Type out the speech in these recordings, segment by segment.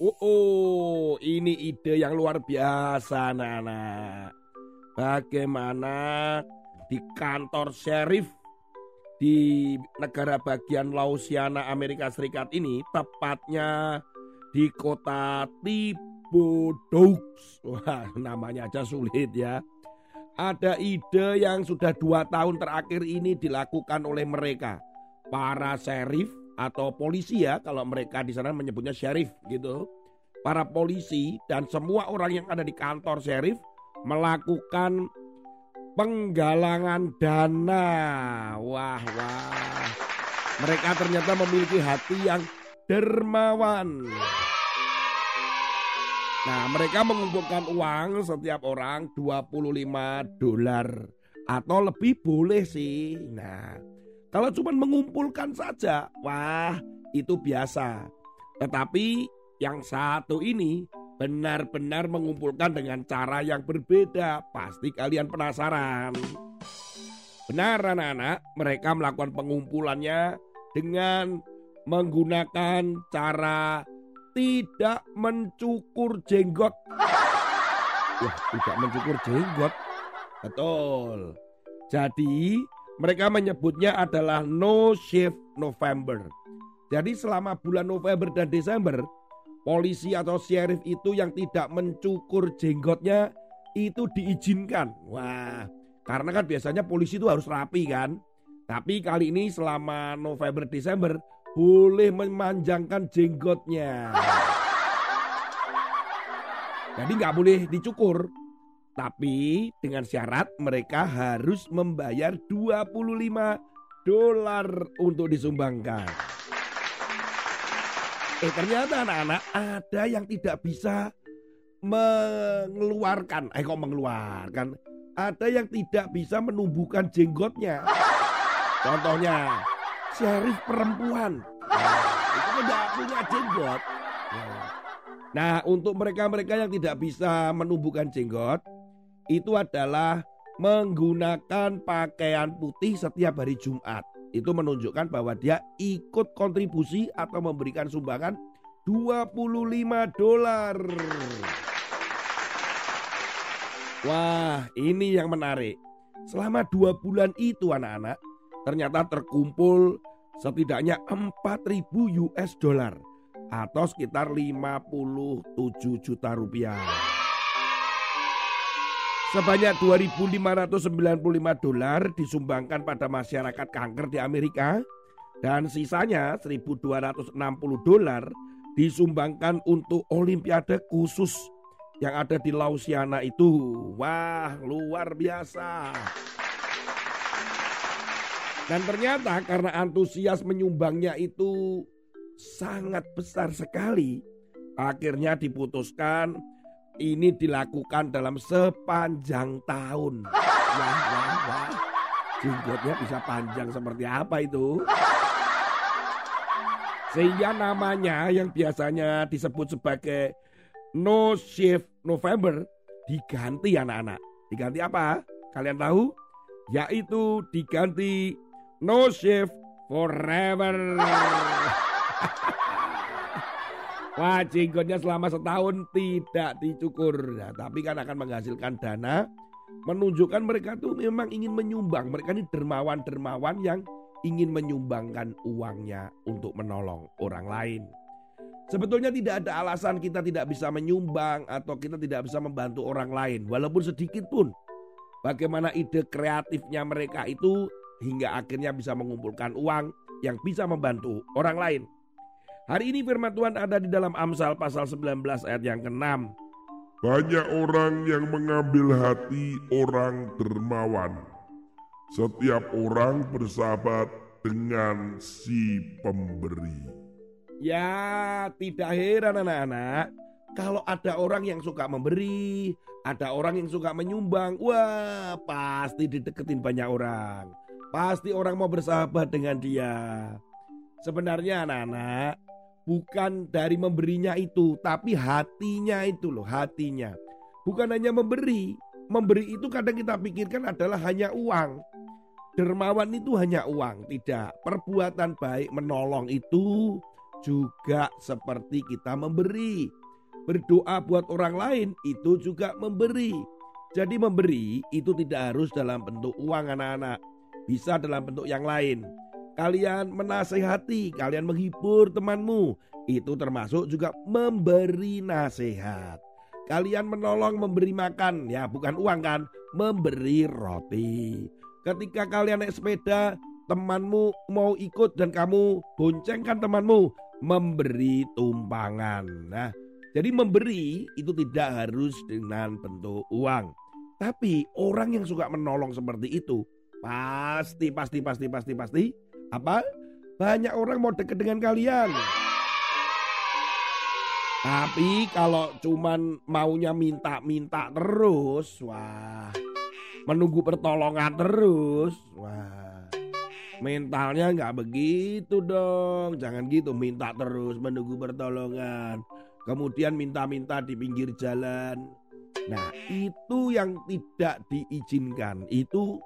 Oh, oh, ini ide yang luar biasa, Nana. Bagaimana di kantor sheriff di negara bagian Louisiana Amerika Serikat ini, tepatnya di kota Thibodeaux. Wah, namanya aja sulit ya. Ada ide yang sudah dua tahun terakhir ini dilakukan oleh mereka. Para sheriff atau polisi ya kalau mereka di sana menyebutnya sheriff gitu. Para polisi dan semua orang yang ada di kantor sheriff melakukan penggalangan dana. Wah, wah. Mereka ternyata memiliki hati yang dermawan. Nah, mereka mengumpulkan uang setiap orang 25 dolar atau lebih boleh sih. Nah, kalau cuma mengumpulkan saja, wah itu biasa. Tetapi yang satu ini benar-benar mengumpulkan dengan cara yang berbeda. Pasti kalian penasaran. Benar anak-anak, mereka melakukan pengumpulannya dengan menggunakan cara tidak mencukur jenggot. Wah, tidak mencukur jenggot. Betul. Jadi, mereka menyebutnya adalah No Shift November. Jadi selama bulan November dan Desember, polisi atau sheriff itu yang tidak mencukur jenggotnya itu diizinkan. Wah, karena kan biasanya polisi itu harus rapi kan. Tapi kali ini selama November Desember boleh memanjangkan jenggotnya. Jadi nggak boleh dicukur. Tapi dengan syarat mereka harus membayar 25 dolar untuk disumbangkan. Eh ternyata anak-anak ada yang tidak bisa mengeluarkan, eh kok mengeluarkan? Ada yang tidak bisa menumbuhkan jenggotnya. Contohnya, syarif perempuan. Nah, itu tidak punya jenggot. Nah, untuk mereka-mereka yang tidak bisa menumbuhkan jenggot, itu adalah menggunakan pakaian putih setiap hari Jumat. Itu menunjukkan bahwa dia ikut kontribusi atau memberikan sumbangan 25 dolar. Wah, ini yang menarik. Selama dua bulan itu anak-anak, ternyata terkumpul setidaknya 4000 US dollar atau sekitar 57 juta rupiah. Sebanyak 2.595 dolar disumbangkan pada masyarakat kanker di Amerika dan sisanya 1.260 dolar disumbangkan untuk olimpiade khusus yang ada di Lausiana itu. Wah, luar biasa. Dan ternyata karena antusias menyumbangnya itu sangat besar sekali, akhirnya diputuskan ini dilakukan dalam sepanjang tahun. Wah, wah, wah. Jenggotnya bisa panjang seperti apa itu? Sehingga namanya yang biasanya disebut sebagai No Shift November diganti anak-anak. Diganti apa? Kalian tahu? Yaitu diganti No Shift Forever. Wah jenggotnya selama setahun tidak dicukur. Nah, tapi kan akan menghasilkan dana. Menunjukkan mereka tuh memang ingin menyumbang. Mereka ini dermawan-dermawan yang ingin menyumbangkan uangnya untuk menolong orang lain. Sebetulnya tidak ada alasan kita tidak bisa menyumbang atau kita tidak bisa membantu orang lain. Walaupun sedikit pun. Bagaimana ide kreatifnya mereka itu hingga akhirnya bisa mengumpulkan uang yang bisa membantu orang lain. Hari ini firman Tuhan ada di dalam Amsal pasal 19 ayat yang ke-6. Banyak orang yang mengambil hati orang dermawan. Setiap orang bersahabat dengan si pemberi. Ya, tidak heran anak-anak. Kalau ada orang yang suka memberi, ada orang yang suka menyumbang, wah pasti dideketin banyak orang. Pasti orang mau bersahabat dengan dia. Sebenarnya anak-anak, bukan dari memberinya itu, tapi hatinya itu loh, hatinya. Bukan hanya memberi, memberi itu kadang kita pikirkan adalah hanya uang. Dermawan itu hanya uang, tidak. Perbuatan baik menolong itu juga seperti kita memberi. Berdoa buat orang lain itu juga memberi. Jadi memberi itu tidak harus dalam bentuk uang anak-anak. Bisa dalam bentuk yang lain. Kalian menasehati, kalian menghibur temanmu. Itu termasuk juga memberi nasihat. Kalian menolong memberi makan, ya bukan uang kan, memberi roti. Ketika kalian naik sepeda, temanmu mau ikut dan kamu boncengkan temanmu, memberi tumpangan. Nah, jadi memberi itu tidak harus dengan bentuk uang. Tapi orang yang suka menolong seperti itu pasti pasti pasti pasti pasti apa? Banyak orang mau deket dengan kalian. Tapi kalau cuman maunya minta-minta terus, wah, menunggu pertolongan terus, wah, mentalnya nggak begitu dong. Jangan gitu minta terus menunggu pertolongan. Kemudian minta-minta di pinggir jalan. Nah itu yang tidak diizinkan. Itu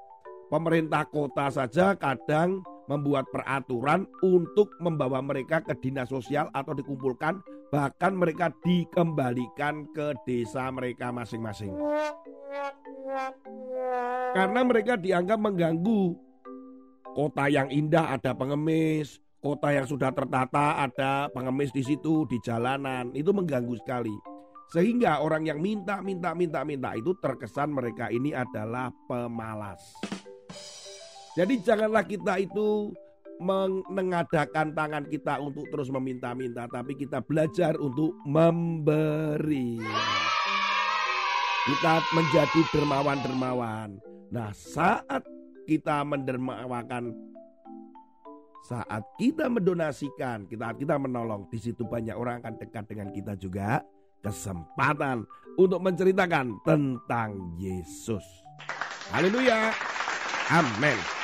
pemerintah kota saja kadang membuat peraturan untuk membawa mereka ke dinas sosial atau dikumpulkan bahkan mereka dikembalikan ke desa mereka masing-masing. Karena mereka dianggap mengganggu. Kota yang indah ada pengemis, kota yang sudah tertata ada pengemis di situ di jalanan, itu mengganggu sekali. Sehingga orang yang minta, minta, minta, minta itu terkesan mereka ini adalah pemalas. Jadi janganlah kita itu mengadakan tangan kita untuk terus meminta-minta, tapi kita belajar untuk memberi. Kita menjadi dermawan-dermawan. Nah, saat kita mendermawakan, saat kita mendonasikan, kita kita menolong, di situ banyak orang akan dekat dengan kita juga. Kesempatan untuk menceritakan tentang Yesus. Haleluya. Amin.